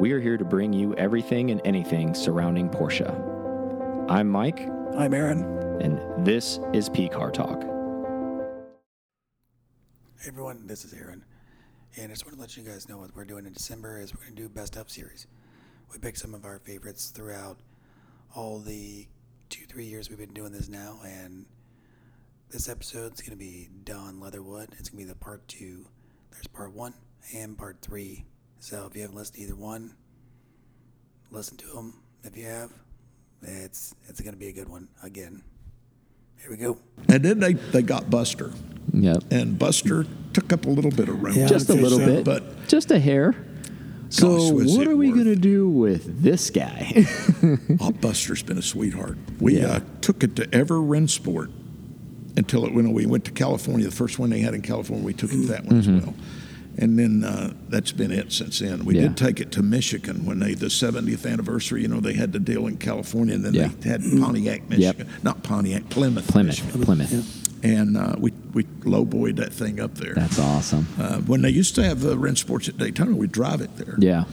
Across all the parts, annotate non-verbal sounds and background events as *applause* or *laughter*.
we are here to bring you everything and anything surrounding Porsche. I'm Mike, I'm Aaron. and this is P Car Talk. Hey everyone, this is Aaron. And I just want to let you guys know what we're doing in December is we're going to do Best Up series. We picked some of our favorites throughout all the two, three years we've been doing this now. And this episode's going to be Don Leatherwood. It's going to be the part two. There's part one and part three. So if you haven't listened to either one, listen to them. If you have, it's it's going to be a good one again. Here we go. And then they, they got Buster. Yep. And Buster took up a little bit of room. Yeah, Just a I'd say little so. bit, But just a hair. So, Gosh, what are we going to do with this guy? oh, Buster's been a sweetheart. We Yeah. uh, took it to Ever Sport until it, when we went to California, the first one they had in California, we took it to that one as well. And then uh, that's been it since then. We. Yeah. did take it to Michigan when they the 70th anniversary. You know, they had the deal in California, and then Yeah. they had Pontiac, Michigan, not Pontiac, Plymouth, Plymouth. Michigan. Plymouth. And uh, we we lowboyed that thing up there. That's awesome. Uh, when they used to have uh, Rennsports at Daytona, we'd drive it there. Yeah.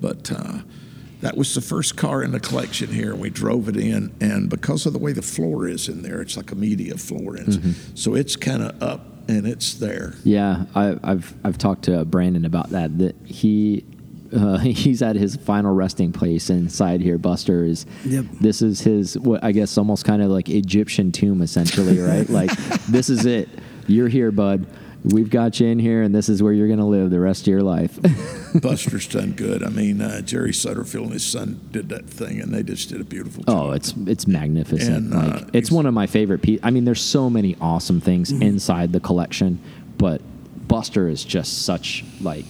But uh, that was the first car in the collection here. and We drove it in, and because of the way the floor is in there, it's like a media floor, and Mm-hmm. so it's kind of up and it's there. Yeah, I, I've I've talked to Brandon about that. That he uh, *laughs* he's at his final resting place inside here. Buster is. Yep. This is his what I guess almost kind of like Egyptian tomb, essentially, right? *laughs* like this is it. You're here, bud. We've got you in here, and this is where you're going to live the rest of your life. *laughs* Buster's done good. I mean, uh, Jerry Sutterfield and his son did that thing, and they just did a beautiful job. oh, it's it's magnificent. And, uh, like it's one of my favorite pieces. I mean, there's so many awesome things Mm-hmm. inside the collection, but Buster is just such like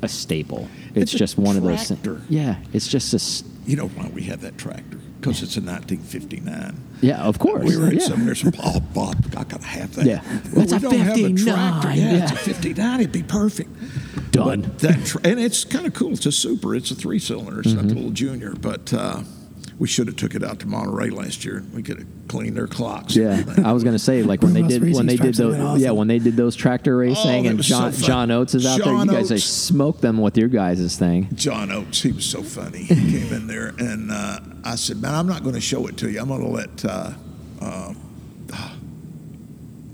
a staple. It's, It's just one of those. tractor. Yeah, it's just a. You know why we have that tractor? Because it's a 1959. Yeah, of course. We were in yeah. some there's some Bob, I gotta have that. Yeah. Well, That's we a don't have a 59, tractor. Yeah, it's a yeah. 59. It'd be perfect. Done. That and it's kind of cool. It's a super. It's a three cylinder. It's not Mm-hmm. the little junior. But uh, we should have took it out to Monterey last year. We could have cleaned their clocks. Yeah. I was gonna say like when *laughs* they did when they did those awesome. yeah when they did those tractor racing that and was so John. John Oates is out there. You guys they Oates. smoked them with your guys' thing. John Oates, he was so funny. He came in there, and uh, I said, "Man, I'm not going to show it to you. I'm going to let uh, uh,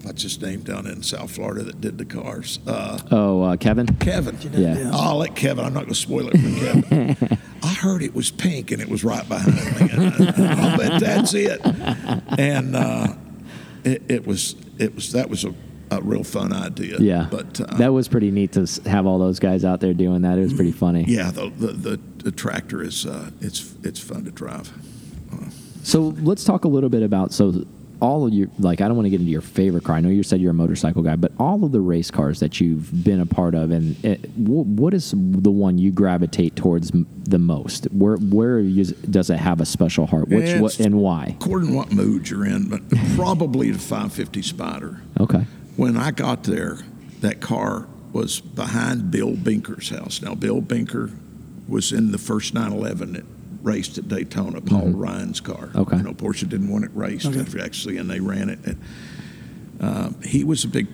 what's his name down in South Florida that did the cars, uh, Oh, uh, Kevin. Kevin. Yeah. I'll let Kevin. I'm not going to spoil it for Kevin. *laughs* I heard it was pink, and it was right behind me. And, uh, I'll bet that's it. And uh, it, it was it was that was a, a real fun idea. Yeah, but uh, that was pretty neat to have all those guys out there doing that. It was pretty funny. yeah, the the, the, the tractor is uh, it's it's fun to drive. So let's talk a little bit about so all of your like I don't want to get into your favorite car. I know you said you're a motorcycle guy, but all of the race cars that you've been a part of, and it, wh- what is the one you gravitate towards the most? Where where does it have a special heart? Which what and why? According to what mood you're in, but *laughs* probably the 550 Spider. Okay. When I got there, that car was behind Bill Bencker's house. Now, Bill Binker was in the first 911 that raced at Daytona, Paul Ryan's car. Mm-hmm. Okay. You know, Porsche didn't want it raced actually, and they ran it. And, uh, he was a big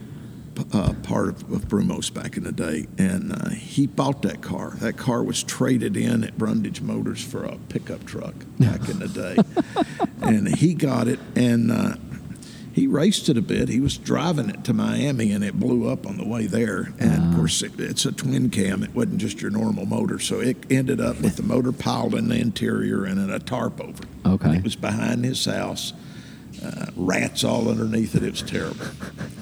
uh, part of, of Brumos back in the day, and uh, he bought that car. That car was traded in at Brundage Motors for a pickup truck back in the day, *laughs* and he got it and. He raced it a bit. He was driving it to Miami, and it blew up on the way there. And of course, it, it's a twin cam. It wasn't just your normal motor, so it ended up with the motor piled in the interior and then a tarp over. it. Okay. It was behind his house. Uh, rats all underneath it. It was terrible.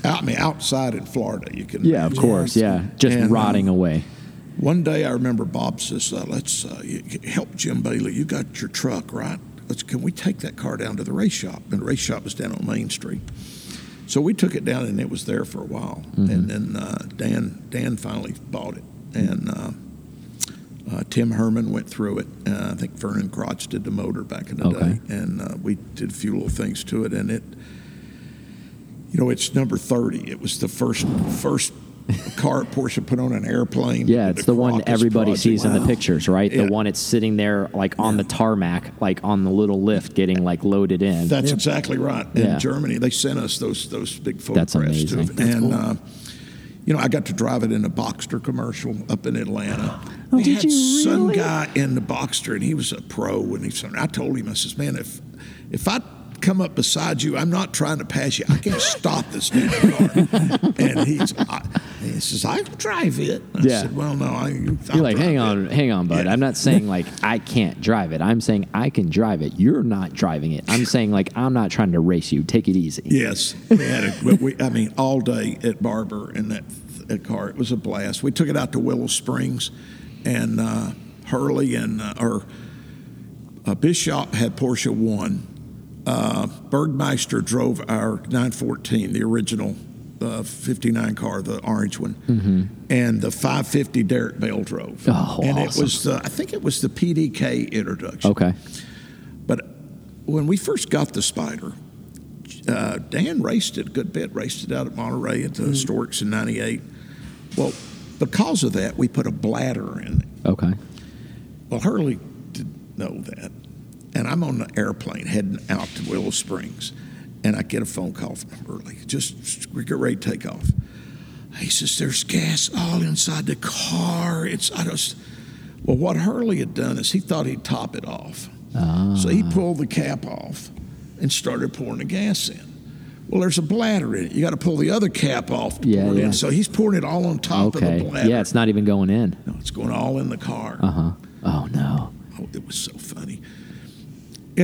Out, I mean, outside in Florida, you can. Yeah, of course. Yeah, just And, uh, rotting away. One day, I remember Bob says, uh, "Let's uh, help Jim Bailey. You got your truck, right? Let's can we take that car down to the race shop?" And the race shop was down on Main Street. So we took it down, and it was there for a while. And then uh, Dan Dan finally bought it, and uh, uh, Tim Herman went through it. Uh, I think Vernon Crotch did the motor back in the Okay. day, and uh, we did a few little things to it, and it. You know, it's number thirty. It was the first first car Porsche put on an airplane. Yeah, it's the one everybody project. sees in the pictures, right? Yeah. The one it's sitting there like on the tarmac, like on the little lift, getting like loaded in. That's exactly right. In Yeah. Germany, they sent us those those big That's amazing. too. That's and cool. uh, you know, I got to drive it in a Boxster commercial up in Atlanta. Oh, we did had you some guy in the Boxster, and he was a pro. And he said, I told him, I says, man, if if I come up beside you, I'm not trying to pass you. I can't stop this damn car. *laughs* and he's, I, he says, I can drive it. I Yeah. said, well, no, I. You're like, hang on, hang on, bud. Yeah. I'm not *laughs* saying like I can't drive it. I'm saying I can drive it. You're not driving it. I'm saying like I'm not trying to race you. Take it easy. Yes, we had a, we, I mean, all day at Barber in that, that car. It was a blast. We took it out to Willow Springs, and uh, Hurley and uh, or uh, Bishop had Porsche one. Uh, Bergmeister drove our 914, the original uh, 59 car, the orange one, and the 550 Derek Bell drove. Oh, and awesome. it was the, I think it was the PDK introduction. Okay. But when we first got the Spider, uh, Dan raced it a good bit, raced it out at Monterey at the Mm. Storks in '98. Well, because of that, we put a bladder in it. Okay. Well, Hurley didn't know that. And I'm on the airplane heading out to Willow Springs, and I get a phone call from Hurley. Just we get ready to take off. He says, "There's gas all inside the car." It's I just. Well, what Hurley had done is he thought he'd top it off, so he pulled the cap off and started pouring the gas in. Well, there's a bladder in it. You got to pull the other cap off to Yeah, pour it yeah. in. So he's pouring it all on top of the bladder. Yeah, it's not even going in. no, it's going all in the car. Uh huh. Oh no. Oh, it was so funny.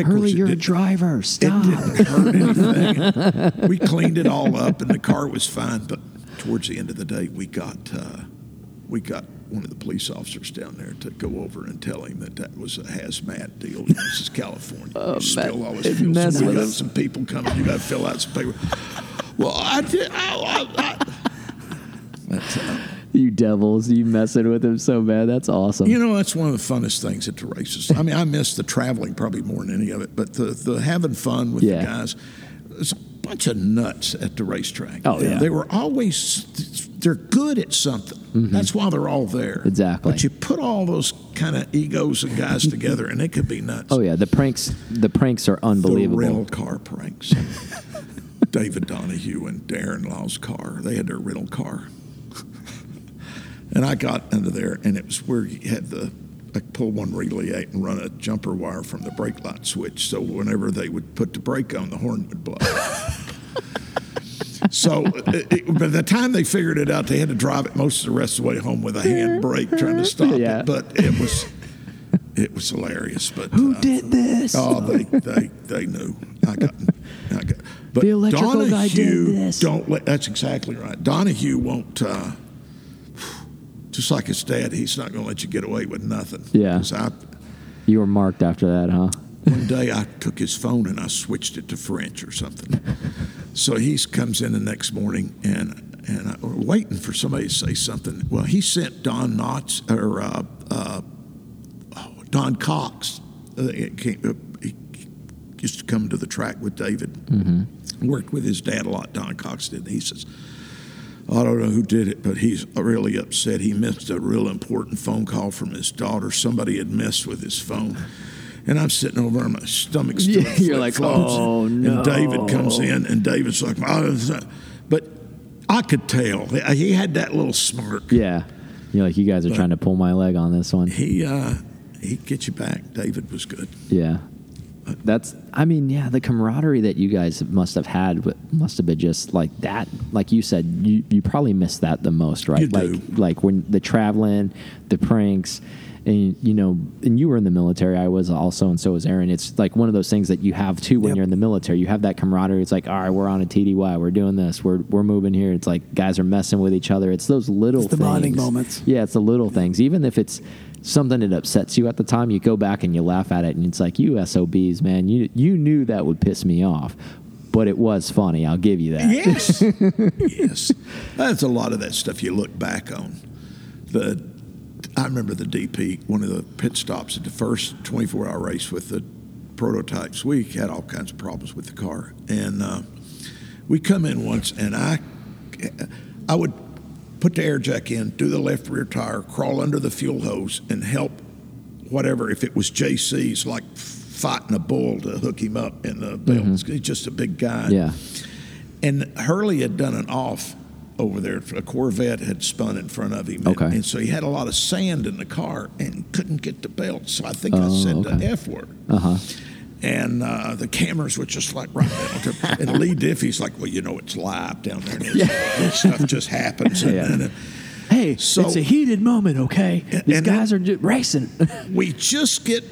Of Hurley, you're a driver. It Stop. didn't hurt anything. *laughs* we cleaned it all up, and the car was fine. But towards the end of the day, we got uh, we got one of the police officers down there to go over and tell him that that was a hazmat deal. This is California. *laughs* Oh, you spill man. all this It fuel. So we got some people coming. You got to fill out some paper. Well, I did. I, I, I, *laughs* but, uh, You devils, you messing with him so bad. That's awesome. You know, that's one of the funnest things at the races. I mean, I miss the traveling probably more than any of it, but the, the having fun with Yeah. the guys. There's a bunch of nuts at the racetrack. Oh, yeah. They were always, they're good at something. That's why they're all there. Mm-hmm. Exactly. But you put all those kind of egos and guys together, and it could be nuts. oh yeah, the pranks. The pranks are The unbelievable. rental car pranks. *laughs* David Donahue and Darren Law's car. They had their rental car. And I got under there, and it was where you had the, I pull one relay out and run a jumper wire from the brake light switch. So whenever they would put the brake on, the horn would blow. so it, it- by the time they figured it out, they had to drive it most of the rest of the way home with a hand brake trying to stop Yeah. it. But it was. It was hilarious, but Who uh, did this? Oh, they they they knew. I got. I got. But The electrical guy did Donahue this. don't let. That's exactly right. Donahue won't. Uh, just like his dad, he's not going to let you get away with nothing. Yeah. 'Cause I, You were marked after that, huh? one day I took his phone and I switched it to French or something. so he comes in the next morning and and I, we're waiting for somebody to say something. Well, he sent Don Knotts or uh, uh, oh, Don Cox. Uh, it came, uh, he used to come to the track with David. Mm-hmm. Worked with his dad a lot. Don Cox did. He says. I don't know who did it, but he's really upset. He missed a real important phone call from his daughter. Somebody had messed with his phone. And I'm sitting over and my stomach's *laughs* Yeah, you're like. "Oh, no." And David comes in, and David's like, "Oh, but I could tell. He had that little smirk. Yeah. You're like, you guys are trying to pull my leg on this one. He, uh, he'd get you back. David was good. Yeah. That's, I mean, yeah, the camaraderie that you guys must have had must have been just like that. Like you said, you, you probably miss that the most, right? You like, do. like when the traveling, the pranks, and you know, and you were in the military. I was also, and so was Aaron. It's like one of those things that you have too when Yep. you're in the military. You have that camaraderie. It's like, all right, we're on a TDY. We're doing this. We're we're moving here. It's like guys are messing with each other. It's those little It's the things. bonding moments. Yeah, it's the little things. Even if it's something that upsets you at the time, you go back and you laugh at it, and it's like, you SOBs, man, you you knew that would piss me off, but it was funny. I'll give you that. Yes, *laughs* yes. That's a lot of that stuff you look back on. The I remember the DP, one of the pit stops at the first 24-hour race with the prototypes. We had all kinds of problems with the car, and uh, we come in once, and I I would put the air jack in, do the left rear tire, crawl under the fuel hose, and help whatever. If it was JC's, like fighting a bull to hook him up in the belts. He's just a big guy. Yeah. And Hurley had done an off over there. A Corvette had spun in front of him. And, Okay. and so he had a lot of sand in the car and couldn't get the belt. So I think I Oh, said okay. the F word. Uh huh. And uh, the cameras were just like right down And Lee Diffey's like, well, you know, it's live down there. And it's- This stuff just happens. And, Yeah. and, uh, Hey, So- it's a heated moment, okay? These and guys are just racing. *laughs* we just get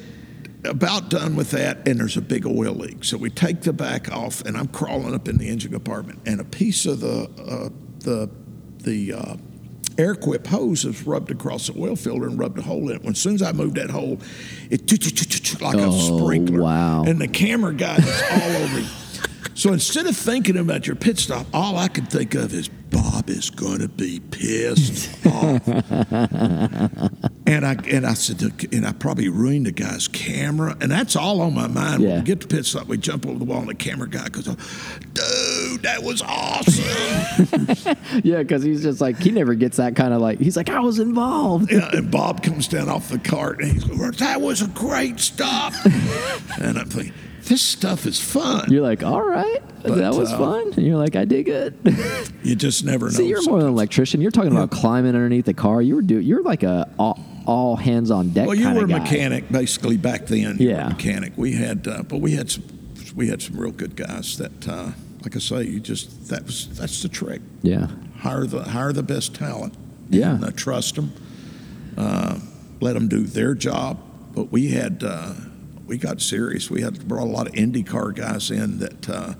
about done with that, and there's a big oil leak. So we take the back off, and I'm crawling up in the engine compartment, and a piece of the uh, the the uh, Aeroquip hose is rubbed across the oil filter and rubbed a hole in it. When as soon as I moved that hole, it like a Oh, sprinkler. wow. And the camera guy is all *laughs* over. me. So instead of thinking about your pit stop, all I could think of is Bob is going to be pissed off. *laughs* And I and I said, and I probably ruined the guy's camera, and that's all on my mind. When we get to pit stop, we jump over the wall, and the camera guy goes, "Dude, that was awesome!" *laughs* yeah, because he's just like he never gets that kind of like he's like I was involved. yeah, and Bob comes down off the cart, and he's like, "That was a great stop." *laughs* and I'm thinking, this stuff is fun. You're like, all right, But, that was uh, fun. And you're like, I did good. You just never *laughs* know. See, you're more than an electrician. You're talking about climbing underneath the car. You were do. You're like a all, hands on deck. Well, you were a mechanic basically back then. Yeah. a mechanic. We had, uh, but we had some, we had some real good guys that, uh, like I say, you just that was that's the trick. Yeah, Hire the hire the best talent. Yeah. And, uh, trust them. Uh, let them do their job. But we had uh, we got serious. We had brought a lot of IndyCar guys in that. Uh,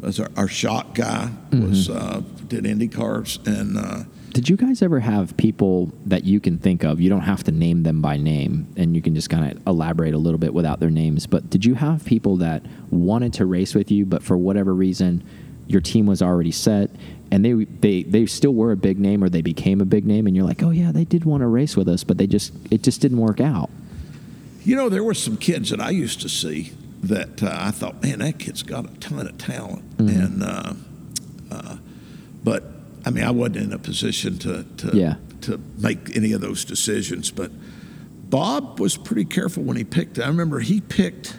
was our, our shot guy was Mm-hmm. uh, did Indy cars and uh, Did you guys ever have people that you can think of? You don't have to name them by name, and you can just kind of elaborate a little bit without their names. But did you have people that wanted to race with you, but for whatever reason, your team was already set, and they they they still were a big name, or they became a big name, and you're like, oh yeah, they did want to race with us, but they just it just didn't work out. You know, there were some kids that I used to see that uh, I thought, man, that kid's got a ton of talent, Mm-hmm. and uh, uh, but I mean, I wasn't in a position to to Yeah. to make any of those decisions. But Bob was pretty careful when he picked. I remember he picked.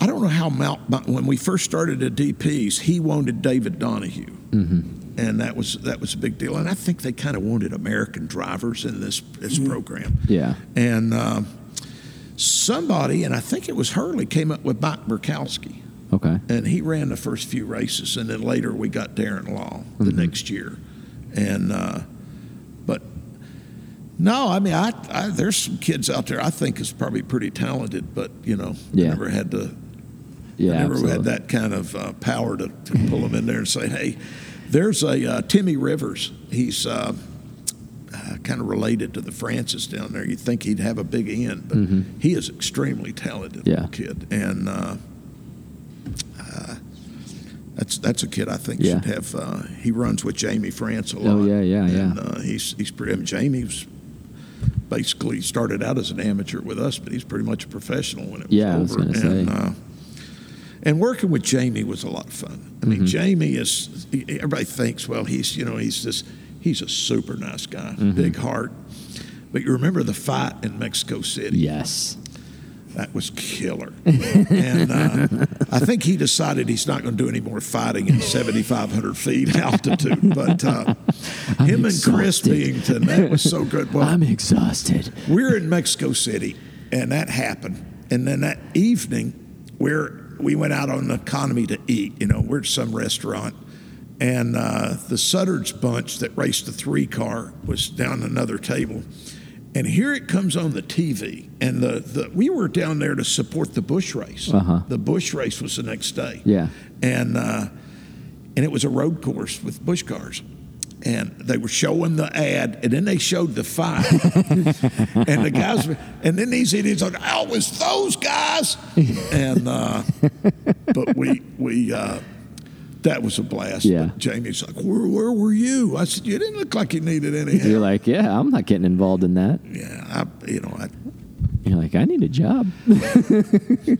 I don't know how Mount when we first started at DPS, he wanted David Donahue. Mm-hmm. And that was that was a big deal, and I think they kind of wanted American drivers in this this program. Yeah. And um, somebody, and I think it was Hurley, came up with Mike Borkowski, Okay. and he ran the first few races, and then later we got Darren Law the next year, and uh, but no, I mean, I, I there's some kids out there I think is probably pretty talented, but you know, Yeah. I never had to, Yeah. I never absolutely. had that kind of uh, power to, to pull them in there and say, hey, there's a uh, Timmy Rivers, he's. Uh, uh, kind of related to the Francis down there. You'd think he'd have a big end, but he is extremely talented Mm-hmm. Yeah. kid, and uh, that's that's a kid I think Yeah. should have. Uh, he runs with Jamie France a lot. Oh, yeah, yeah, and, yeah. Uh, he's he's pretty. I mean, Jamie's basically started out as an amateur with us, but he's pretty much a professional when it was Yeah, I was over. gonna and, say. Uh, and working with Jamie was a lot of fun. I mean, Mm-hmm. Jamie is. he- Everybody thinks, well, he's you know he's this. He's a super nice guy, Mm-hmm. big heart. But you remember the fight in Mexico City? Yes. That was killer. and uh, I think he decided he's not going to do any more fighting at 7,500 feet *laughs* altitude. But uh, him and Chris exhausted. Bingham, that was so good. Well, I'm exhausted. we're in Mexico City, and that happened. And then that evening, we're, we went out on economy to eat. You know, we're at some restaurant, and uh, the Sutter's bunch that raced the three car was down another table. And here it comes on the TV, and the, the we were down there to support the Busch race. Uh-huh. The Busch race was the next day. Yeah. and uh, and it was a road course with Busch cars. And they were showing the ad, and then they showed the fight. *laughs* and the guys, were- and then these idiots like, "Oh, it was those guys." *laughs* And uh, but we we uh, that was a blast. Yeah. But Jamie's like, "Where where were you?" I said, "You didn't look like you needed any help." You're like, yeah, I'm not getting involved in that. yeah, I, you know, I, You're like, I need a job. *laughs*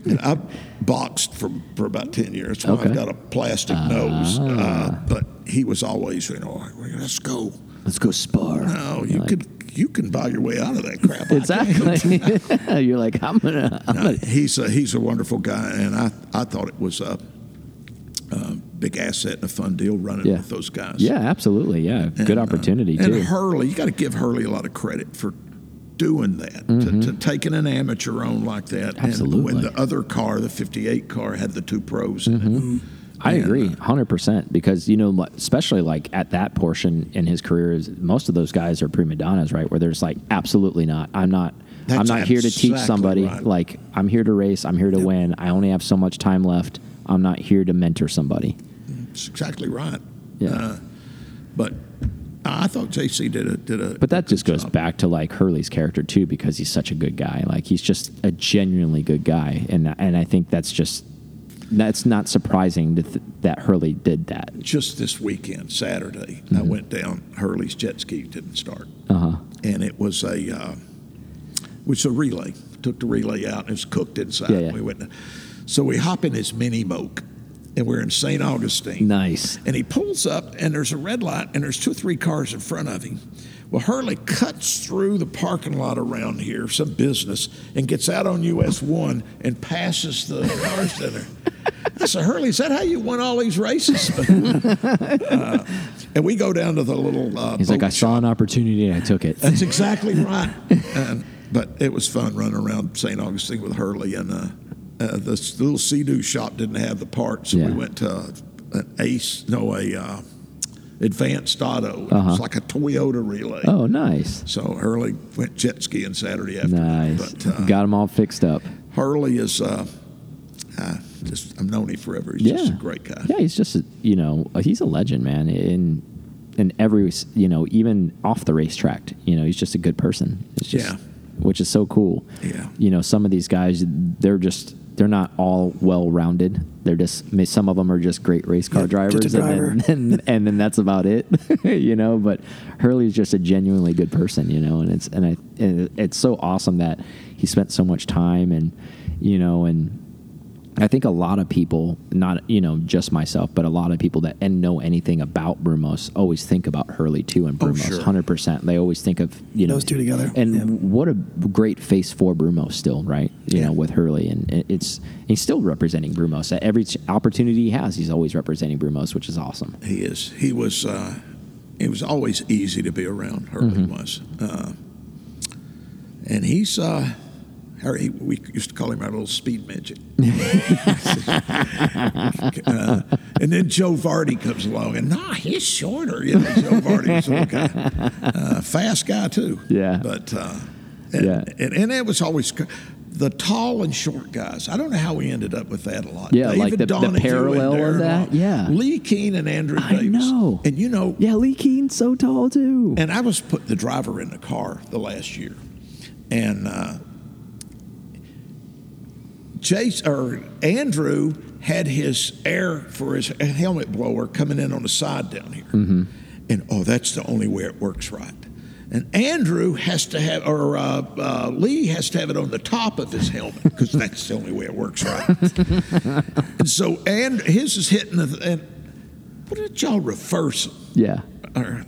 And I boxed for, for about 10 years. So Okay. I've got a plastic nose. Uh, but he was always, you know, let's go. Let's go spar. No, you could you can buy your way out of that crap. Exactly. *laughs* You're like, I'm gonna. I'm can't. gonna he's a, he's a wonderful guy, and I, I thought it was uh, uh, big asset and a fun deal running Yeah. with those guys. Yeah, absolutely. Yeah, good And, uh, opportunity and too. Hurley, you got to give Hurley a lot of credit for doing that, to, to taking an amateur on like that. Mm-hmm. Absolutely. And when the other car, the 58 car, had the two pros Mm-hmm. it. I And, agree, uh, hundred percent. Because you know, especially like at that portion in his career, is most of those guys are prima donnas, right? Where there's like, absolutely not. I'm not. I'm That's not here to teach exactly somebody. right. Like, I'm here to race. I'm here to win. I only have so much time left. I'm not here to mentor somebody. It's exactly right. Yeah. Uh, but I thought JC did a did a. But that just goes job. back to like Hurley's character too, because he's such a good guy. Like he's just a genuinely good guy, and and I think that's just that's not surprising to th- that Hurley did that. Just this weekend, Saturday, I Mm-hmm. went down. Hurley's jet ski didn't start, Uh huh. and it was a uh, which a relay. Took the relay out and it was cooked inside. Yeah, yeah. We went, so we hop in his mini moke, and we're in St. Augustine. Nice. And he pulls up, and there's a red light, and there's two or three cars in front of him. Well, Hurley cuts through the parking lot around here, some business, and gets out on US 1 and passes the *laughs* cars center. I said, Hurley, is that how you won all these races? *laughs* Uh, and we go down to the little. Uh, He's like, I saw an opportunity and I took it. that's exactly *laughs* right. and, but it was fun running around St. Augustine with Hurley, and uh, uh, the little Sea-Doo shop didn't have the parts, so Yeah. we went to an Ace, no, a uh, Advanced Auto. Uh-huh. was like a Toyota relay. Oh, nice. So Hurley went jet skiing Saturday afternoon. Nice. But uh, Got them all fixed up. Hurley is, uh, uh, just I've known him forever. He's Yeah. just a great guy. Yeah, he's just, a, you know, he's a legend, man. In in every, you know, even off the racetrack, you know, he's just a good person. It's just, Yeah. Which is so cool. Yeah. You know, some of these guys, they're just, they're not all well rounded. They're just, some of them are just great race car Yeah, drivers. driver. And, then, *laughs* and, and then that's about it, *laughs* you know. But Hurley's just a genuinely good person, you know, and it's, and, I, and it's so awesome that he spent so much time and, you know, and, I think a lot of people, not you know just myself, but a lot of people that and know anything about Brumos always think about Hurley too and Oh, Brumos, sure. hundred percent. They always think of you know Those two together. And Yeah. what a great face for Brumos still, right? You Yeah. know, with Hurley, and it's he's still representing Brumos at every opportunity he has. He's always representing Brumos, which is awesome. He is. He was. Uh, it was always easy to be around. Hurley Mm-hmm. was, uh, and he's. Uh, Harry, we used to call him our little speed midget. *laughs* uh, and then Joe Vardy comes along, and nah, he's shorter. You know, Joe Vardy's a guy, uh, fast guy too. Yeah. but uh, and, Yeah. and, and it was always the tall and short guys. I don't know how we ended up with that a lot. Yeah, like David the- the and parallel of that, yeah. Leh Keen and Andrew I Davis. know. And you know, Yeah, Leh Keen's so tall too. and I was put the driver in the car the last year, and uh, Chase or Andrew had his air for his helmet blower coming in on the side down here, Mm-hmm. and oh, that's the only way it works right. And Andrew has to have, or uh, uh, Leh has to have it on the top of his helmet because *laughs* that's the only way it works right. *laughs* and so, and his is hitting the. And what did y'all reverse? yeah, Or,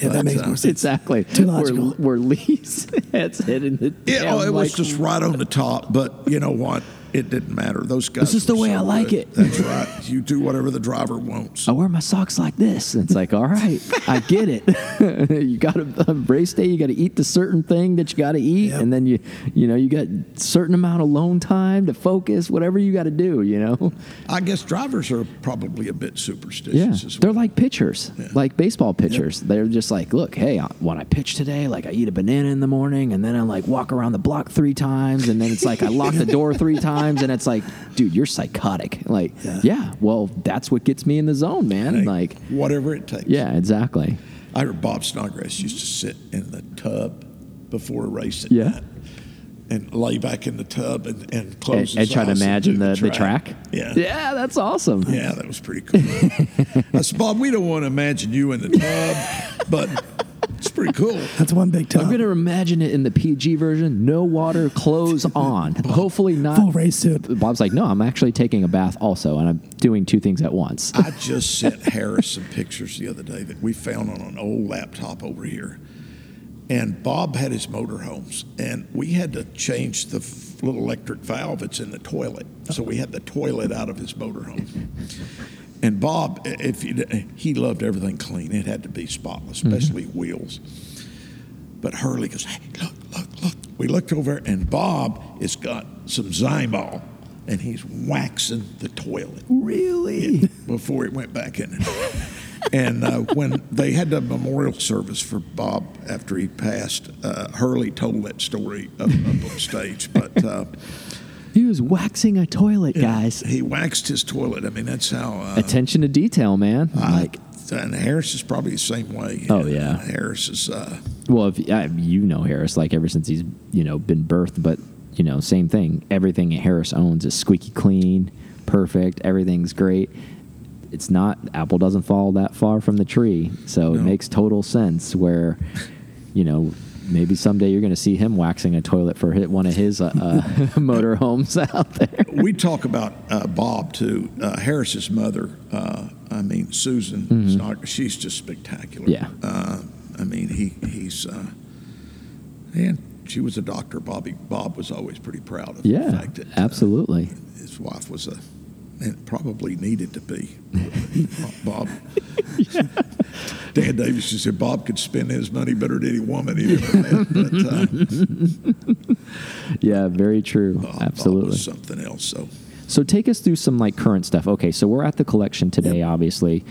Yeah, that makes uh, more sense. exactly. Too Where, logical. where Leh's *laughs* head's hitting the Yeah, oh, it was just right on the top. But you know what? It didn't matter. Those guys. This is the way so I like good. it. That's right. You do whatever the driver wants. I wear my socks like this. And it's like, all right, I get it. *laughs* you got to uh, on race day. You got to eat the certain thing that you got to eat, Yep. and then you, you know, you got certain amount of lone time to focus. Whatever you got to do, you know. I guess drivers are probably a bit superstitious Yeah, as they're like pitchers, like baseball pitchers. They're just like, look, hey, when I pitch today, like I eat a banana in the morning, and then I like walk around the block three times, and then it's like I lock the door three times, *laughs* and it's like, dude, you're psychotic. Like, yeah, Yeah. well, that's what gets me in the zone, man. Hey, Like, whatever it takes. yeah, exactly. I heard Bob Snodgrass used to sit in the tub before a race at Yeah. night and lay back in the tub and, and And, close his and try to and imagine do the, the track. Yeah. yeah, that's awesome. Yeah, that was pretty cool. *laughs* Uh, I said, Bob, we don't want to imagine you in the tub, but pretty cool. *laughs* That's one big tub. I'm gonna imagine it in the PG version, no water, clothes on. *laughs* Hopefully not. Full race suit. Bob's like, no, I'm actually taking a bath also, and I'm doing two things at once. I just sent Harris some pictures the other day that we found on an old laptop over here. and Bob had his motorhomes, and we had to change the little electric valve that's in the toilet. So we had the toilet out of his motorhome. And Bob, if you, he loved everything clean, it had to be spotless, especially wheels. But Hurley goes, "Hey, look, look, look!" We looked over, and Bob has got some Zymol, and he's waxing the toilet Really? before it went back in. *laughs* and uh, when they had the memorial service for Bob after he passed, uh, Hurley told that story up, up on stage. But uh, He was waxing a toilet, guys. he waxed his toilet. I mean, that's how. Uh, Attention to detail, man. like, and Harris is probably the same way. Oh, yeah. Harris is. Uh, well, if uh, you know Harris, like ever since he's you know been birthed, but you know, same thing. Everything Harris owns is squeaky clean, perfect. Everything's great. It's not Apple doesn't fall that far from the tree, so it makes total sense. Where, you know, maybe someday you're going to see him waxing a toilet for hit one of his uh, uh, *laughs* motorhomes out there. we talk about uh, Bob too. Uh, Harris's mother. Uh, I mean, Susan. Snark, she's just spectacular. Yeah. Uh, I mean, he he's. Uh, and she was a doctor. Bobby Bob was always pretty proud of the fact that absolutely. his wife was a, and probably needed to be. *laughs* Bob. Dan Davis just said Bob could spend his money better than any woman he ever met. But, uh, Yeah, very true. Bob- Bob absolutely. was something else. So. So take us through some like current stuff. Okay, so we're at the collection today, obviously.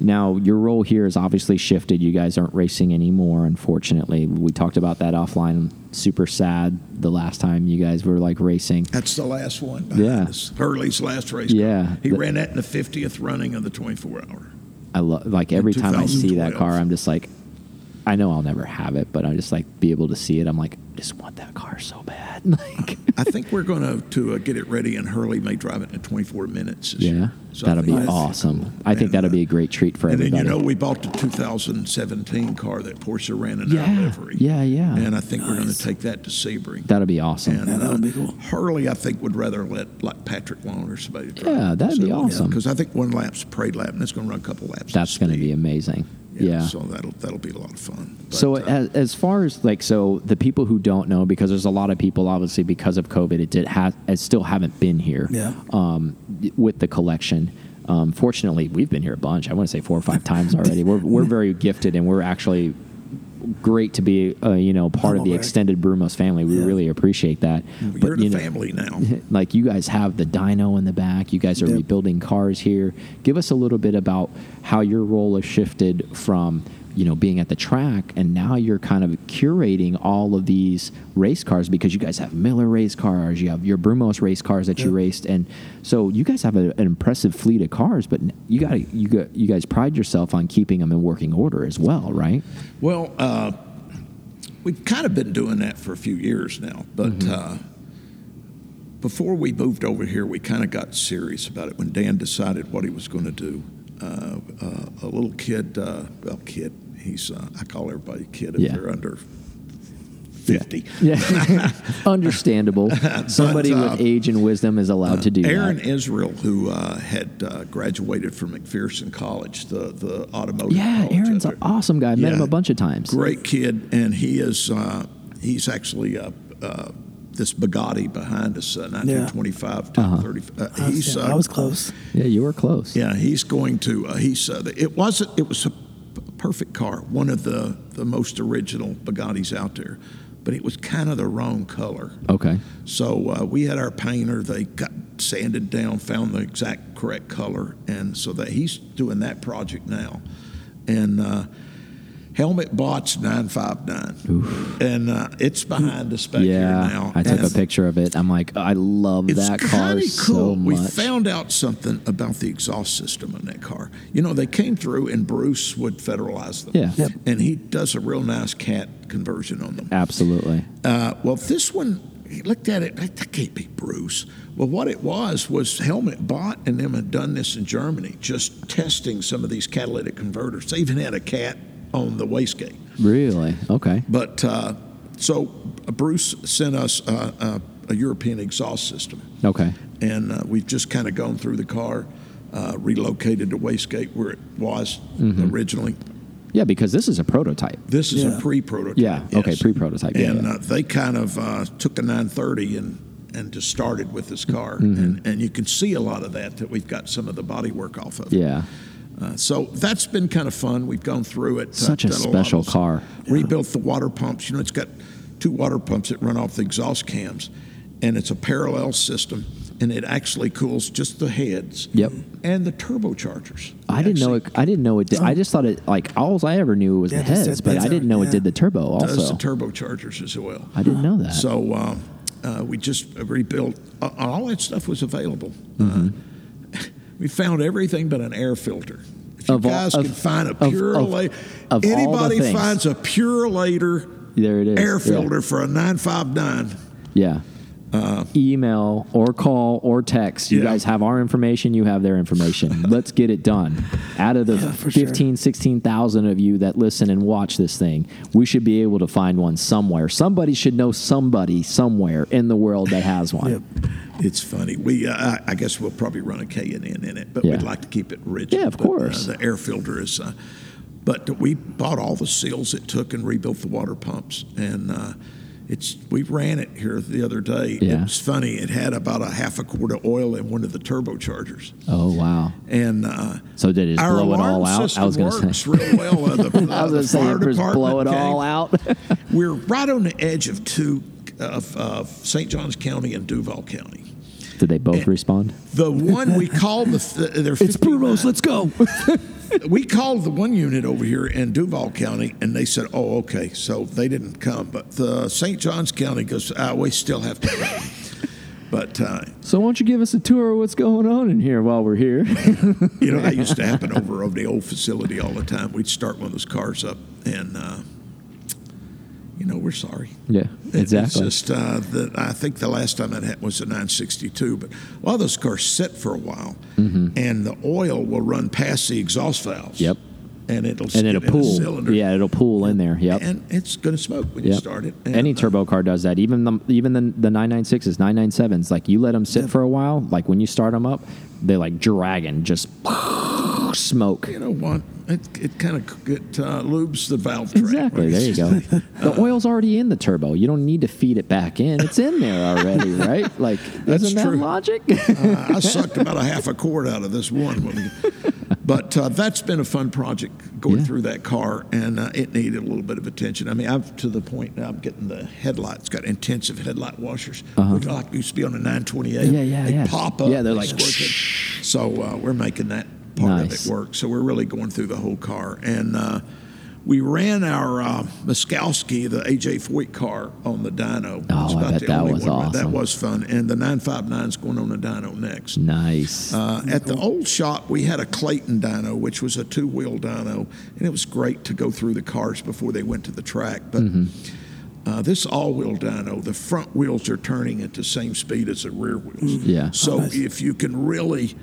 Now your role here has obviously shifted. You guys aren't racing anymore, unfortunately. We talked about that offline. Super sad the last time you guys were like racing. That's the last one. Yeah. us. Hurley's last race. Yeah. He The- ran that in the 50th running of the 24 hour. I love like every time I see that car, I'm just like, I know I'll never have it, but I just like be able to see it. I'm like, I just want that car so bad. *laughs* Like, I think we're going to to uh, get it ready, and Hurley may drive it in 24 minutes. yeah. So that'll be awesome. cool. I think And, that'll uh, be a great treat for everybody. And then you know we bought the 2017 car that Porsche ran in Yeah. our livery. Yeah, yeah. And I think we're going to take that to Sebring. that'll be awesome. And Yeah, that would be cool. Hurley, I think, would rather let like Patrick Long or somebody drive. Yeah, that'd be awesome. Because I think one lap's parade lap, and it's going to run a couple laps. That's going to be amazing. Yeah. So that'll that'll be a lot of fun. But, so uh, as, as far as like so the people who don't know because there's a lot of people obviously because of COVID it did have it still haven't been here Yeah. um, with the collection. Um, fortunately, we've been here a bunch. I want to say four or five times already. We're we're very gifted and we're actually great to be uh, you know part of the brag. extended Brumos family. We Yeah. really appreciate that. you're the you know, family now. *laughs* like you guys have the dyno in the back. You guys are Yep. rebuilding cars here. Give us a little bit about how your role has shifted from you know being at the track and now you're kind of curating all of these race cars because you guys have Miller race cars, you have your Brumos race cars that you raced, and so you guys have a, an impressive fleet of cars. But you got you got you guys pride yourself on keeping them in working order as well, right? Well, uh, we've kind of been doing that for a few years now, but Mm-hmm. uh, before we moved over here, we kind of got serious about it when Dan decided what he was going to do. Uh, uh, a little kid, uh, well, kid, he's, uh, I call everybody kid if Yeah. they're under 50. Yeah, *laughs* understandable. *laughs* Somebody uh, with age and wisdom is allowed to do Aaron that. Aaron Israel, who uh, had uh, graduated from McPherson College, the, the automotive Yeah, college Aaron's an awesome guy. I met him a bunch of times. Great kid, and he is uh, he's actually uh, uh, this Bugatti behind us, uh, 1925 to Uh-huh. 30. Uh, I was, he's uh, I was close. Yeah, you were close. yeah, he's going to. Uh, he's uh, it wasn't. It was a p- perfect car, one of the the most original Bugattis out there, but it was kind of the wrong color. Okay. So uh, we had our painter. They got sanded down, found the exact correct color, and so that he's doing that project now. And uh, Helmuth Bott's nine five nine, and uh, it's behind us back here Yeah, now. I took a picture of it. I'm like, I love that car kinda so much. We found out something about the exhaust system in that car. You know, they came through, and Bruce would federalize them. Yeah. Yep. and he does a real nice cat conversion on them. Absolutely. Uh, well, this one, he looked at it, like, that can't be Bruce. Well, what it was was Helmuth Bott and them had done this in Germany, just testing some of these catalytic converters. They even had a cat on the wastegate. Really? Okay. But uh, so Bruce sent us uh, uh, a European exhaust system, Okay. and uh, we've just kind of gone through the car, uh, relocated the wastegate where it was Mm-hmm. originally, Yeah, because this is a prototype. This is Yeah. a pre-prototype. Yeah, okay, pre-prototype, yeah, And yeah. Uh, they kind of uh, took the 930 and and just started with this car, Mm-hmm. and and you can see a lot of that that we've got some of the body work off of. Yeah. Uh, so that's been kind of fun. We've gone through it. uh, Such a done lot special those- car. Rebuilt the water pumps. You know, it's got two water pumps that run off the exhaust cams, and it's a parallel system, and it actually cools just the heads. Yep. And the turbochargers. I didn't know it. I didn't know it. Did, I just thought it like all I ever knew was Yeah, the heads, that but I didn't know it did the turbo Also, Does also. the turbochargers as well. I didn't know that. So um, uh, we just rebuilt. Uh, all that stuff was available. Mm-hmm. Uh, we found everything but an air filter. If you Of all- guys of- can find a of- pure of- later, of all the anybody finds a Purolator there it is. air Yeah. filter for a 959. Yeah. Email or call or text. You Uh, Yeah. guys have our information. You have their information. *laughs* Let's get it done. Out of the Yeah, for sure. 16,000 of you that listen and watch this thing, we should be able to find one somewhere. Somebody should know somebody somewhere in the world that has *laughs* one. Yep. It's funny. We, uh, I- I guess we'll probably run a K and N in it, but Yeah. we'd like to keep it rigid. Yeah, of But, uh, course. the air filter is. Uh, but we bought all the seals it took and rebuilt the water pumps, and uh, it's we ran it here the other day. Yeah. It was funny. It had about a half a quart of oil in one of the turbochargers, Oh wow. and uh, So did it our blow it all out? I was going to say. real well. Uh, the, *laughs* uh, I was the going to say, fire just blow it department all out. *laughs* We're right on the edge of two of uh, St. Johns County and Duval County. Did they both respond? The one we called the they're *laughs* 59. Let's go. *laughs* we called the one unit over here in Duval County, and they said, "Oh, okay." So they didn't come, but the St. Johns County goes, ah, "We still have to come." *laughs* but uh, So why don't you give us a tour of what's going on in here while we're here? *laughs* you know that used to happen over over the old facility all the time. We'd start one of those cars up, and uh, you know we're sorry. yeah, It- exactly. It's just uh, that I think the last time that happened was a 962, but a lot of those cars sit for a while, and the oil will run past the exhaust valves. Mm-hmm. Yep. And it'll and it'll get in a pool. Yeah, it'll pool in there. Yep. And it's going to smoke when you start it. And, Any uh, turbo car does that. Even the even the the 996s, 997s. Like you let them sit for a while. Like when you start them up, they like dragging, just smoke. You know what? It, it kind of it uh, lubes the valve track. Exactly. There you go. *laughs* The oil's already in the turbo. You don't need to feed it back in. It's in there already, *laughs* right? Like, That's isn't that logic? uh, I sucked about a half a quart out of this one. *laughs* But uh, that's been a fun project going Yeah. through that car, and uh, it needed a little bit of attention. I mean, I've to the point now I'm getting the headlights got intensive headlight washers, which like used to be on a 928. Uh-huh. Yeah, yeah, they yeah. pop up. Yeah, they're like, squirt. So uh, we're making that part Nice. of it work. So we're really going through the whole car, and uh, we ran our uh, Muskowski, the AJ Foyt car, on the dyno. Oh, It's I bet the that was one. That was fun, and the 959 is going on the dyno next. nice. Uh, at the old shop, we had a Clayton dyno, which was a two wheel dyno, and it was great to go through the cars before they went to the track. But uh, this all wheel dyno, the front wheels are turning at the same speed as the rear wheels. Yeah. So Oh, nice. if you can really.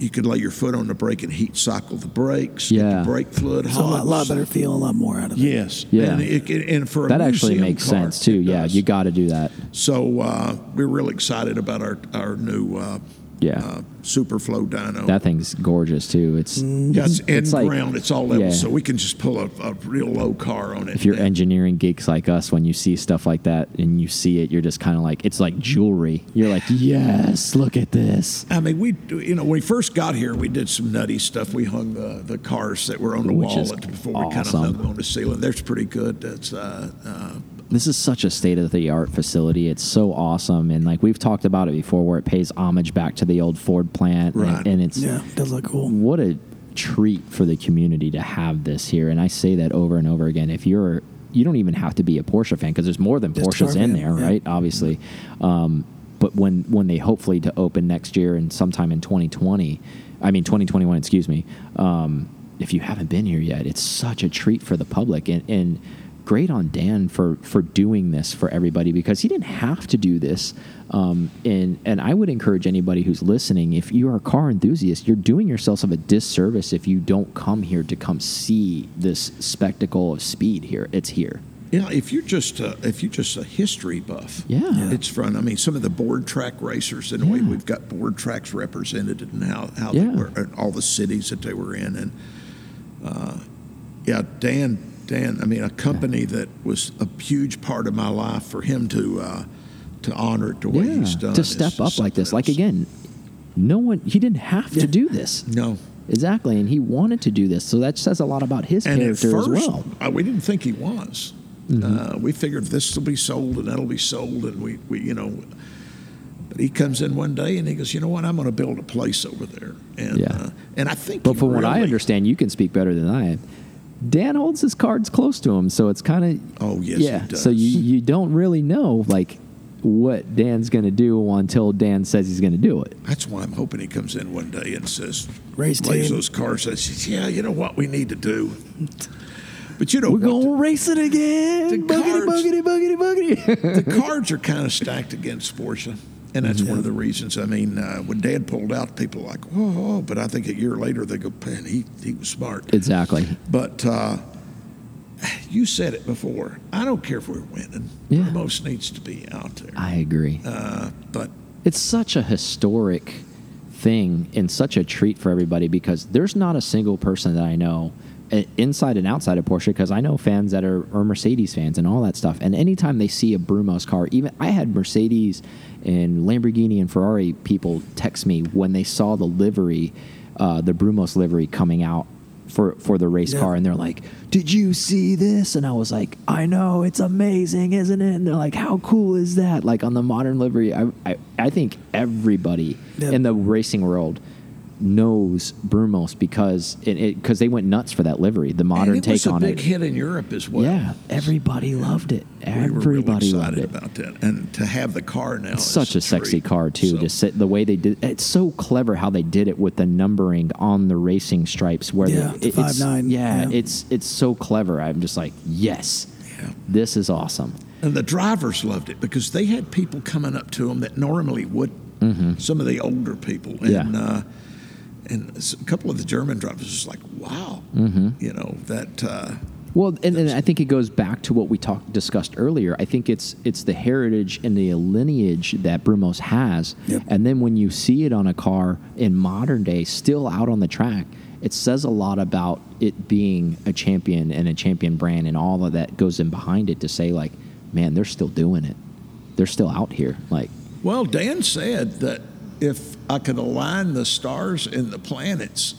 You could lay your foot on the brake and heat cycle the brakes. Yeah. The brake fluid It's a lot, lot better feel, a lot more out of it. Yes. Yeah. And, it, and for a that actually makes car, sense too. Yeah, does. you got to do that. So uh, we're really excited about our our new uh, Yeah. uh, Superflow dyno. That thing's gorgeous too. It's Yeah, it's in It's like- ground. It's all level, yeah. so we can just pull a, a real low car on it. if you're engineering geeks like us, when you see stuff like that and you see it, you're just kind of like, it's like jewelry. You're like, yes, look at this. I mean, we you know when we first got here, we did some nutty stuff. We hung the, the cars that were on the Which wall before we kind of awesome. hung them on the ceiling. That's pretty good. That's uh, uh, This is such a state of the art facility. It's so awesome, and like we've talked about it before, where it pays homage back to the old Ford plant, and- Right. and, it's Yeah, it does look cool. what a treat for the community to have this here. And I say that over and over again. If you're, you don't even have to be a Porsche fan because there's more than Just Porsches in there, yeah. right? Obviously. Um, but when when they hopefully to open next year and sometime in 2020, I mean 2021, excuse me. Um, if you haven't been here yet, it's such a treat for the public and. and Great on Dan for for doing this for everybody because he didn't have to do this. Um, and and I would encourage anybody who's listening, if you are a car enthusiast, you're doing yourself a disservice if you don't come here to come see this spectacle of speed here. It's here. yeah. If you're just a, if you're just a history buff, Yeah. It's fun. I mean, some of the board track racers and the way Yeah. we've got board tracks represented and how how Yeah. they were and all the cities that they were in and. Uh, yeah, Dan. Dan. I mean, a company that was a huge part of my life for him to uh, to honor it the way he's done to step up like this. Like again, no one he didn't have to do this. No. Exactly, and he wanted to do this, so that says a lot about his And character first, as well. Mm-hmm. uh, we didn't think he was. Uh, we figured this will be sold and that'll be sold, and we, we, you know. But he comes in one day and he goes, you know what? I'm going to build a place over there, and Yeah. uh, and I think. But from what I understand, you can speak better than I. Dan holds his cards close to him, so it's kind of Oh, yes, he yeah. does. So you you don't really know like what Dan's going to do until Dan says he's going to do it. That's why I'm hoping he comes in one day and says, Race lays those cards and says, yeah, you know what we need to do. But you know, We're going to race it again. the Boogity, cards- boogity, boogity, boogity. *laughs* the cards are kind of stacked against Porsche. And that's one of the reasons. I mean, uh, when Dad pulled out, people were like, "Whoa!" whoa," But I think a year later, they go, "Man, he he was smart." exactly. But uh, *sighs* you said it before. I don't care if we're winning. Yeah. Most needs to be out there. I agree. Uh, but it's such a historic thing and such a treat for everybody because there's not a single person that I know inside and outside of Porsche because I know fans that are, are Mercedes fans and all that stuff. And anytime they see a Brumos car, even I had Mercedes and Lamborghini and Ferrari people text me when they saw the livery, uh, the Brumos livery coming out for for the race Yeah. car and they're like did you see this and i was like i know it's amazing isn't it and they're like how cool is that like on the modern livery i i, I think everybody Yeah. in the racing world knows brumos because it because they went nuts for that livery the modern and it was take a big hit in Europe as well. yeah everybody loved it we were everybody really loved excited it about that, and to have the car now. it's is such a sexy treat. car too. So- to sit the way they did. It's so clever how they did it with the numbering on the racing stripes. Where Yeah, the it- it's, 5'9", Yeah, yeah. it's it's so clever. I'm just like, yes, Yeah. this is awesome. And the drivers loved it because they had people coming up to them that normally would. Some of the older people, and. Yeah. uh, and a couple of the German drivers was like, "Wow, Mm-hmm. you know that." Uh, Well, and, and I think it goes back to what we talked discussed earlier. I think it's it's the heritage and the lineage that Brumos has, Yep. and then when you see it on a car in modern day, still out on the track, it says a lot about it being a champion and a champion brand and all of that goes in behind it to say like, man, they're still doing it, they're still out here. Like, well, Dan said that if I could align the stars and the planets,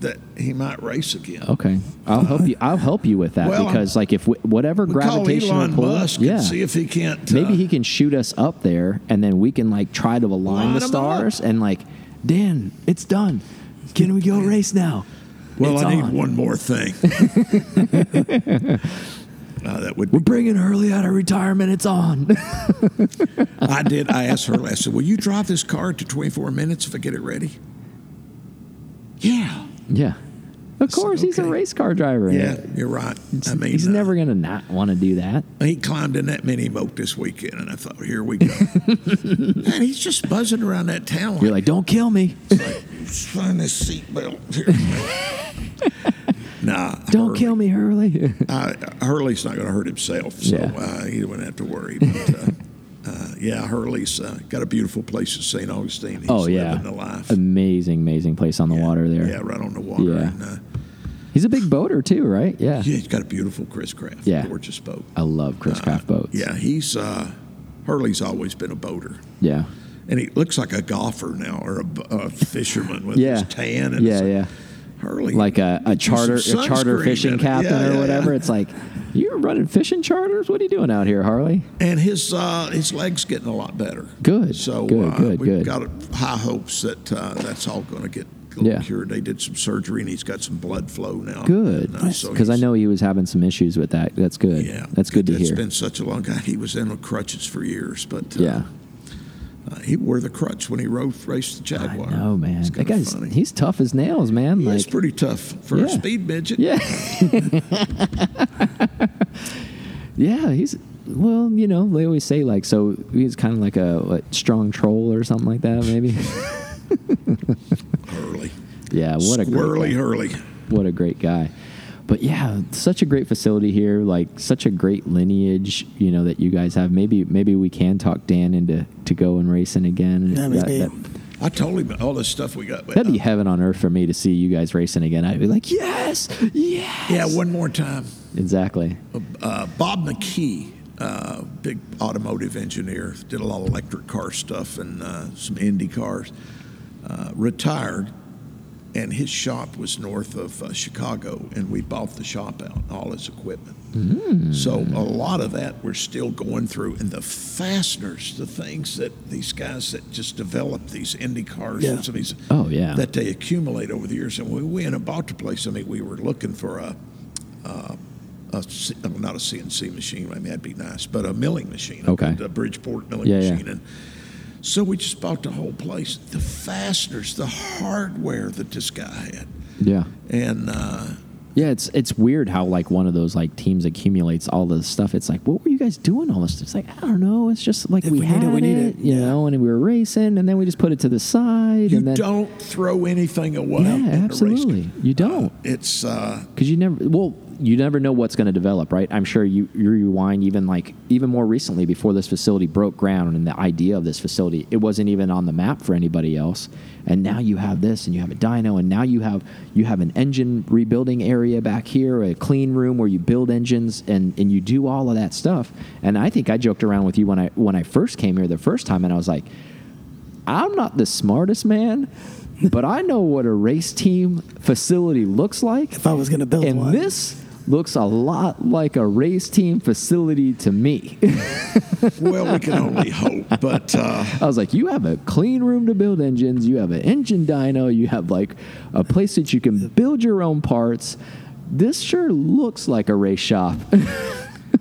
that he might race again. okay, I'll help you. I'll help you with that Well, because like if w- whatever We call gravitational Elon pull, Musk yeah, and see if he can't. Maybe uh, he can shoot us up there, and then we can like try to align the stars and like, Dan, it's done. Can we go *laughs* race now? Well, It's I need on. one more thing. *laughs* uh, that would. We're bringing Hurley out of retirement. It's on. *laughs* I did. I asked her. I said, "Will you drive this car to 24 minutes if I get it ready?" Yeah. yeah, of said, course he's a race car driver. Yeah, you're right. I mean, he's uh, never gonna not want to do that. He climbed in that mini moat this weekend, and I thought, "Here we go." *laughs* and he's just buzzing around that town. You're like, don't kill me. find this seatbelt here. *laughs* nah, Don't Hurley- kill me, Hurley. *laughs* Uh, Hurley's not going to hurt himself, so Yeah. uh, he wouldn't have to worry. But uh, *laughs* uh, yeah, Hurley's uh, got a beautiful place in St. Augustine. He's oh yeah, living the life. amazing, amazing place on the water there. Yeah, right on the water. Yeah. And, uh, He's a big boater too, right? Yeah. yeah, he's got a beautiful Chris Craft, Yeah. gorgeous boat. I love Chris Craft boats. Yeah, he's uh, Hurley's always been a boater. yeah. And he looks like a golfer now, or a fisherman with Yeah. his tan. And Yeah, like, yeah. Hurley, like a, a get you some charter a charter fishing captain Yeah, or yeah, whatever. yeah. It's like you're running fishing charters. What are you doing out here, Harley? and his uh, his legs getting a lot better. Good, So good, uh, good, we've good. got high hopes that uh, that's all going to get Yeah. cured. They did some surgery and he's got some blood flow now. Good, And, uh, so because I know he was having some issues with that. That's good. Yeah, that's good to It's hear. been such a long time. He was in crutches for years, but uh, yeah, uh, he wore the crutch when he rode raced the Jaguar. Oh man. That guy's funny. he's tough as nails, man. He like, pretty tough for Yeah. a speed midget. yeah, *laughs* yeah. He's well, you know, they always say like so. He's kind of like a what, strong troll or something like that, maybe. *laughs* Hurley. yeah, what a great Squirrely guy. Hurley. what a great guy. But yeah, such a great facility here, like such a great lineage, you know, that you guys have. Maybe maybe we can talk Dan into to go and racing again. That- maybe. that- I told him all the stuff we got. That'd be heaven on earth for me to see you guys racing again. I'd be like, yes, yes. yeah, one more time. Exactly. Uh, Bob McKee, uh, big automotive engineer, did a lot of electric car stuff and uh, some Indy cars. Uh, retired, and his shop was north of uh, Chicago, and we bought the shop out, all his equipment. So a lot of that we're still going through, and the fasteners, the things that these guys that just develop these Indy cars, Yeah. and some of these Oh, yeah. that they accumulate over the years. And we went and bought the place, I mean, we were looking for a, uh, a C- not a CNC machine. I mean, that'd be nice, but a milling machine. Okay. A Bridgeport milling Yeah, yeah. machine. And so we just bought the whole place. The fasteners, the hardware that this guy had. Yeah. And uh, Yeah, it's it's weird how like one of those like teams accumulates all this stuff. It's like, what were you guys doing all this? stuff? It's like I don't know. It's just like we, we had it, we need it. you know, and we were racing, and then we just put it to the side, you and then don't throw anything away. yeah, in a race absolutely, you don't. It's uh, because you never well you never know what's going to develop right? I'm sure you, you rewind even like even more recently before this facility broke ground and the idea of this facility it wasn't even on the map for anybody else. And now you have this and you have a dyno and now you have you have an engine rebuilding area back here a clean room where you build engines and and you do all of that stuff. And i think i joked around with you when i when i first came here the first time and i was like i'm not the smartest man but i know what a race team facility looks like If I was going to build and one, this looks a lot like a race team facility to me. *laughs* well, we can only hope. But uh, I was like, you have a clean room to build engines, you have an engine dyno, you have like a place that you can build your own parts. This sure looks like a race shop. *laughs*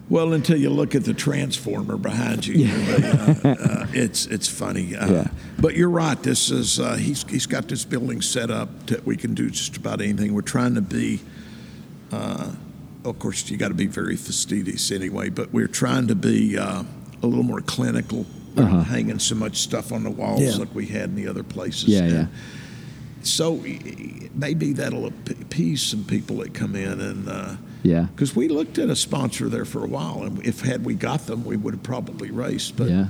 Well, until you look at the transformer behind you, uh, uh, it's it's funny. Uh, Yeah. But you're right. This is uh, he's he's got this building set up that we can do just about anything. We're trying to be. Uh, of course, you got to be very fastidious anyway. But we're trying to be uh, a little more clinical. Not hanging so much stuff on the walls Yeah. like we had in the other places. Yeah, And yeah. So maybe that'll appease some people that come in and. Uh, yeah. because we looked at a sponsor there for a while, and if had we got them, we would have probably raced. But yeah.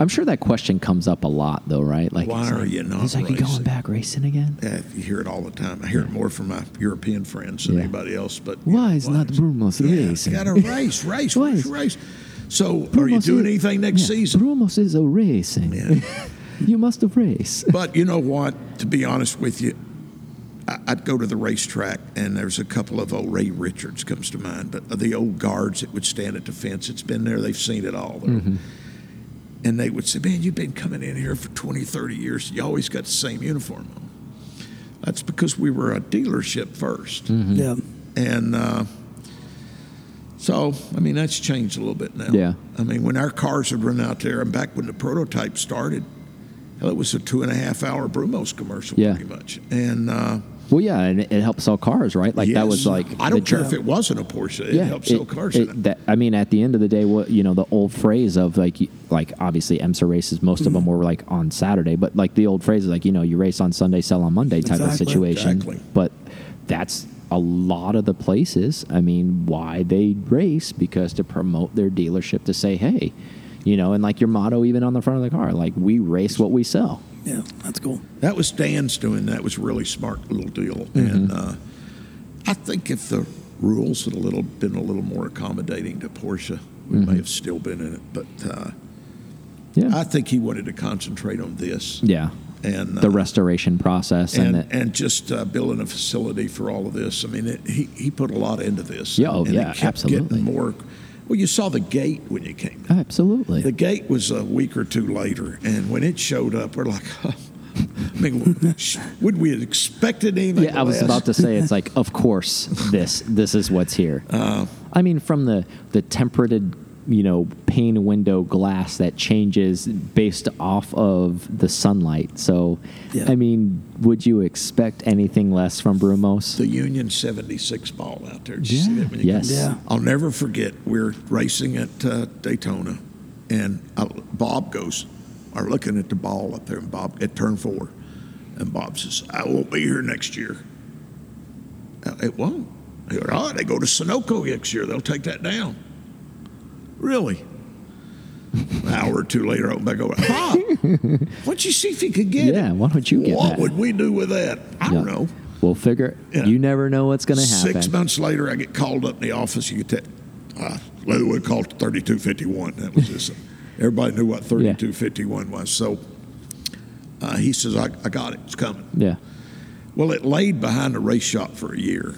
I'm sure that question comes up a lot, though, right? Like, Why are like- you not He's like, you going back racing again? yeah, you hear it all the time. I hear it more from my European friends than Yeah. anybody else. But Why is not Brumos yeah, racing? Got to *laughs* race, race, race, race. So, are you doing is- anything next yeah, season? Brumos is a racing. Yeah. *laughs* you must have raced. But you know what? To be honest with you, I- I'd go to the racetrack, and there's a couple of old Ray Richards comes to mind, but the old guards that would stand at the fence. It's been there; they've seen it all. And they would say, "Man, you've been coming in here for 20, 30 years. You always got the same uniform on." That's because we were a dealership 1st Mm-hmm. yeah, and uh, so I mean that's changed a little bit now. Yeah. I mean when our cars would run out there, and back when the prototype started, hell, it was a two and a half hour Brumos commercial, Yeah. pretty much. And uh, Well, yeah, and it, it helps sell cars, right? Like that was like I don't care if it wasn't a Porsche; it yeah, helped sell cars. that, I mean, at the end of the day, what you know, the old phrase of like, like obviously IMSA races, most of mm-hmm. them were like on Saturday, but like the old phrase is like, you know, you race on Sunday, sell on Monday type of situation. exactly. But that's a lot of the places. I mean, why they race because to promote their dealership to say, hey, you know, and like your motto even on the front of the car, like we race what we sell. Yeah, that's cool. That was Dan's doing. That was a really smart little deal. Mm-hmm. And uh, I think if the rules had a little been a little more accommodating to Porsche, we Mm-hmm. may have still been in it. But uh, Yeah, I think he wanted to concentrate on this. yeah. And The uh, restoration process and, and the, and just uh, building a facility for all of this. I mean, it, he he put a lot into this. Yeah, oh, and yeah, it kept absolutely. Getting more. Well, you saw the gate when you came. in. absolutely. The gate was a week or two later, and when it showed up, we're like, *laughs* I mean, *laughs* would we have expected anything? Yeah, I was about to say it's like, of course, this this is what's here. *laughs* Uh, I mean, from the the temperated, you know, pane window glass that changes based off of the sunlight. So, Yeah. I mean, would you expect anything less from Brumos? the Union 76 ball out there. Did you see Yeah, that? yes. came? Yeah. I'll never forget. We're racing at uh, Daytona, and I, Bob goes, are looking at the ball up there, and Bob at turn four, and Bob says, "I won't be here next year." Uh, It won't. He goes, "All right, they go to Sunoco next year. They'll take that down." Really? An hour or two later, I went back over. Huh? *laughs* Why don't you see if you could get it? Yeah, why don't you get What that? would we do with that? I don't Yeah. know. We'll figure. Yeah. You never know what's going to happen. Six months later, I get called up in the office. You get that. Uh, Lou would call 3251. That was just, everybody knew what 3251 was. So uh, he says, I, I got it. It's coming. Yeah. Well, it laid behind the race shop for a year.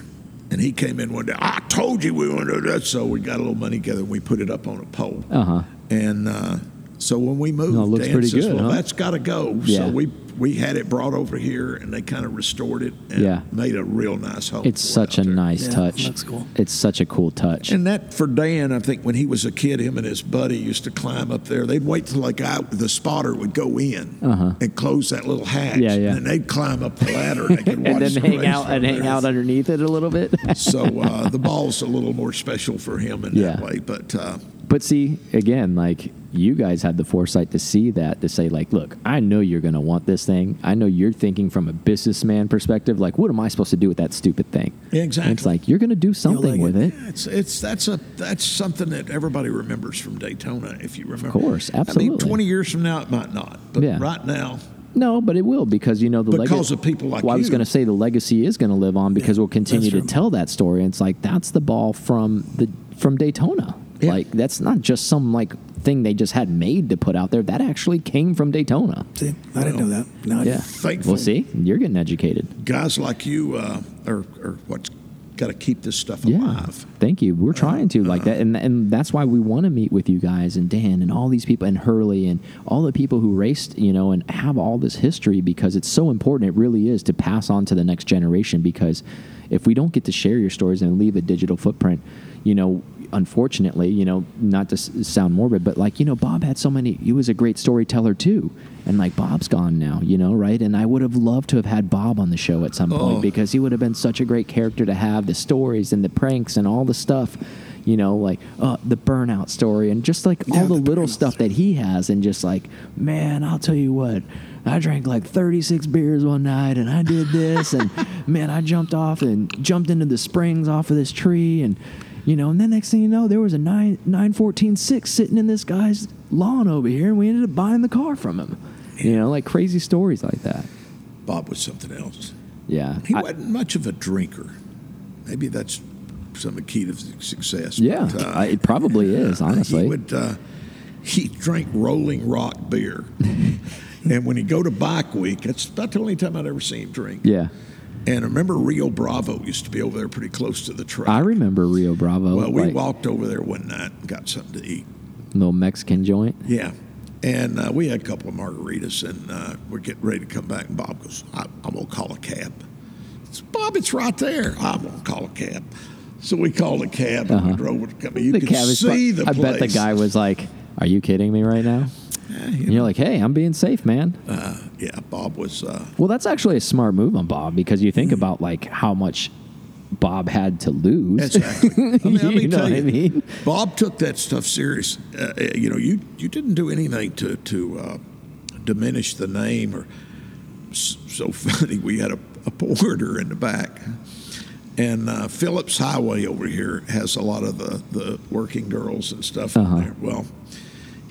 And he came in one day, I told you we wanted to do that. So we got a little money together and we put it up on a pole. Uh huh. And uh, so when we moved, No, it looks Dan pretty says, good, well, huh? that's got to go. Yeah. So we we had it brought over here and they kind of restored it and Yeah. made a real nice home. It's for it such a there. nice Yeah, touch. looks cool. It's such a cool touch. And that for Dan, I think when he was a kid, him and his buddy used to climb up there. They'd wait till like out the spotter would go in Uh-huh. and close that little hatch. Yeah, yeah. And they'd climb up the ladder and *laughs* they could watch and then the hang out from and hang out underneath it a little bit. So *laughs* uh, the ball's a little more special for him in Yeah. that way. But uh, But see, again, like you guys had the foresight to see that to say, like, look, I know you're going to want this thing. I know you're thinking from a businessman perspective, like, what am I supposed to do with that stupid thing? Yeah, And exactly. it's like you're going to do something like with it. it. It's it's that's a that's something that everybody remembers from Daytona. If you remember, of course, I absolutely. mean, twenty years from now, it might not, but Yeah. right now, No, but it will because you know the Because legacy. of people like well, I was going to say the legacy is going to live on because we'll continue to tell that story. And it's like that's the ball from the from Daytona. Yeah. Like that's not just some like thing they just had made to put out there. That actually came from Daytona. See, I didn't know that. No, Yeah. didn't. Thankful. Well, see, you're getting educated. guys like you uh, are are what's got to keep this stuff Yeah. alive. Thank you. We're trying to like that, and and that's why we want to meet with you guys and Dan and all these people and Hurley and all the people who raced, you know, and have all this history because it's so important. It really is to pass on to the next generation because if we don't get to share your stories and leave a digital footprint, you know. Unfortunately, you know, not to s- sound morbid, but like, you know, Bob had so many, he was a great storyteller too. And like, Bob's gone now, you know, right? And I would have loved to have had Bob on the show at some point Oh. because he would have been such a great character to have the stories and the pranks and all the stuff you know like uh, the burnout story and just like all the, the little stuff that he has and just like man i'll tell you what i drank like 36 beers one night and i did this and *laughs* man i jumped off and jumped into the springs off of this tree and you know and then next thing you know there was a 9 914 6 sitting in this guy's lawn over here and we ended up buying the car from him you know like crazy stories like that Bob was something else. yeah He I- wasn't much of a drinker. Maybe that's some of the key to success. yeah but, uh, it probably is honestly He would uh, he drank Rolling Rock beer, *laughs* and when he go to Bike Week, that's about the only time I'd ever seen him drink. yeah And I remember Rio Bravo used to be over there pretty close to the track. I remember Rio Bravo. well, we like, walked over there one night and got something to eat. little Mexican joint. Yeah. And uh, we had a couple of margaritas, and uh, we're getting ready to come back. And Bob goes, I, "I'm gonna call a cab." I said, Bob, it's right there. I'm gonna call a cab. So we called a cab and we drove with the company. You Uh-huh. the could see the I place. bet the guy was like, "Are you kidding me right now?" And you're like, "Hey, I'm being safe, man." Uh, yeah, Bob was. Uh, Well, that's actually a smart move on Bob because you Mm. think about like how much Bob had to lose. Exactly. *laughs* I mean, let me You know tell what I you, mean? Bob took that stuff serious. Uh, uh, you know, you you didn't do anything to to uh, diminish the name or. So funny, we had a, a porter in the back, and uh, Phillips Highway over here has a lot of the the working girls and stuff there. Well.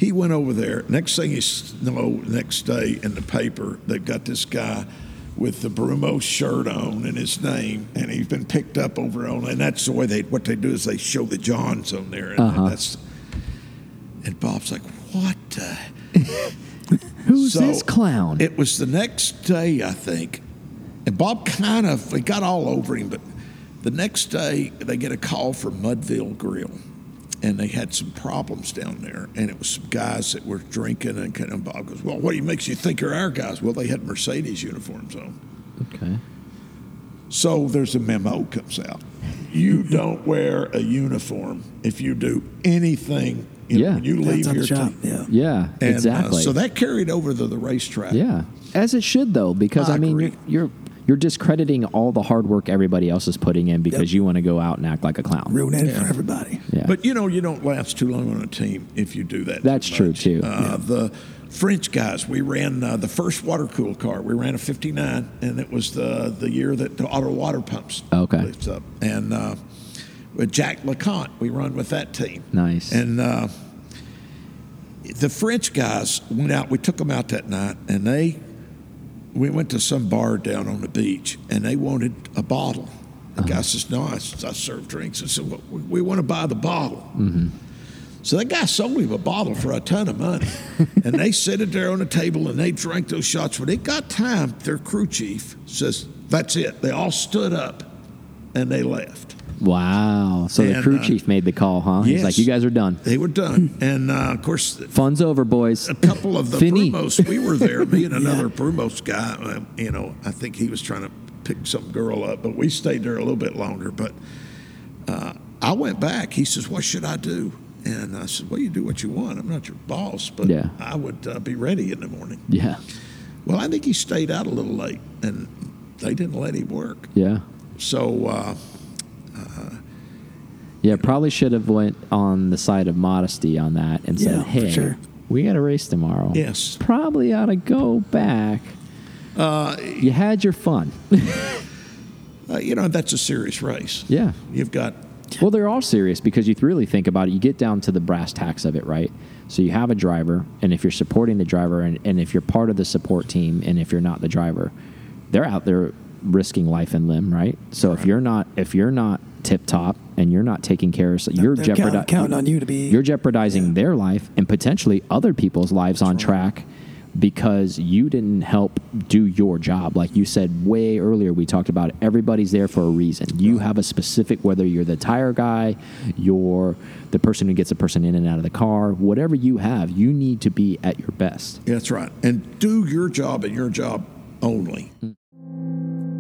He went over there. Next thing you know, next day in the paper, they've got this guy with the Brumo shirt on and his name, and he's been picked up over on. And that's the way they what they do is they show the Johns on there, and, Uh-huh. that's. And Bob's like, "What?" the *laughs* Who's so this clown? It was the next day, I think, and Bob kind of it got all over him. But the next day, they get a call from Mudville Grill, and they had some problems down there, and it was some guys that were drinking. And kind of Bob goes, "Well, what do you makes you think they're our guys?" Well, they had Mercedes uniforms on. okay. So there's a memo comes out. You don't wear a uniform if you do anything. You Yeah. when you That's leave your job. Yeah. Yeah, And, uh, exactly. so that carried over to the racetrack. yeah, as it should though, because I, I mean, you're, you're you're discrediting all the hard work everybody else is putting in because Yep. you want to go out and act like a clown. Ruin it Yeah. for everybody. Yeah. But you know, you don't last too long on a team if you do that. That's too true, too. Uh, The French guys, we ran uh, the first water cool car. We ran a '59, and it was the the year that the auto water pumps. Okay. lifts up. And uh, with Jack LeConte, we run with that team. Nice. And uh, the French guys went out. We took them out that night, and they we went to some bar down on the beach, and they wanted a bottle. The guy uh-huh. says, "No, I, I serve drinks." I said, well, we, we want to buy the bottle." Mm-hmm. So that guy sold him a bottle for a ton of money, *laughs* and they set it there on the table, and they drank those shots. When it got time, their crew chief says, "That's it." They all stood up, and they left. Wow. So the crew uh, chief made the call, huh? He's like, you guys are done. They were done, and uh, of course, Fun's over, boys. a couple of the Fini. Brumos, we were there. Me and another *laughs* Brumos guy. Um, you know, I think he was trying to pick some girl up, but we stayed there a little bit longer. But uh, I went back. He says, "What should I do?" And I said, "Well, you do what you want. I'm not your boss, but Yeah. I would uh, be ready in the morning." Yeah. Well, I think he stayed out a little late, and they didn't let him work. Yeah. So uh, Yeah, probably should have went on the side of modesty on that and said, Yeah, "Hey, sure. we got a race tomorrow. Yes. probably ought to go back. uh, You had your fun. *laughs* uh, you know that's a serious race. yeah. You've got Well, they're all serious because you really think about it. You get down to the brass tacks of it, right? So you have a driver, and if you're supporting the driver, and, and if you're part of the support team, and if you're not the driver, they're out there risking life and limb, right? So if you're not if you're not tip top and you're not taking care of, you're they're count- jeopardizing counting on you to be- you're jeopardizing Yeah. their life and potentially other people's lives on track because you didn't help do your job. Like you said way earlier, we talked about it. everybody's there for a reason. You have a specific, whether you're the tire guy, you're the person who gets a person in and out of the car, whatever you have, you need to be at your best. that's right, and do your job and your job only.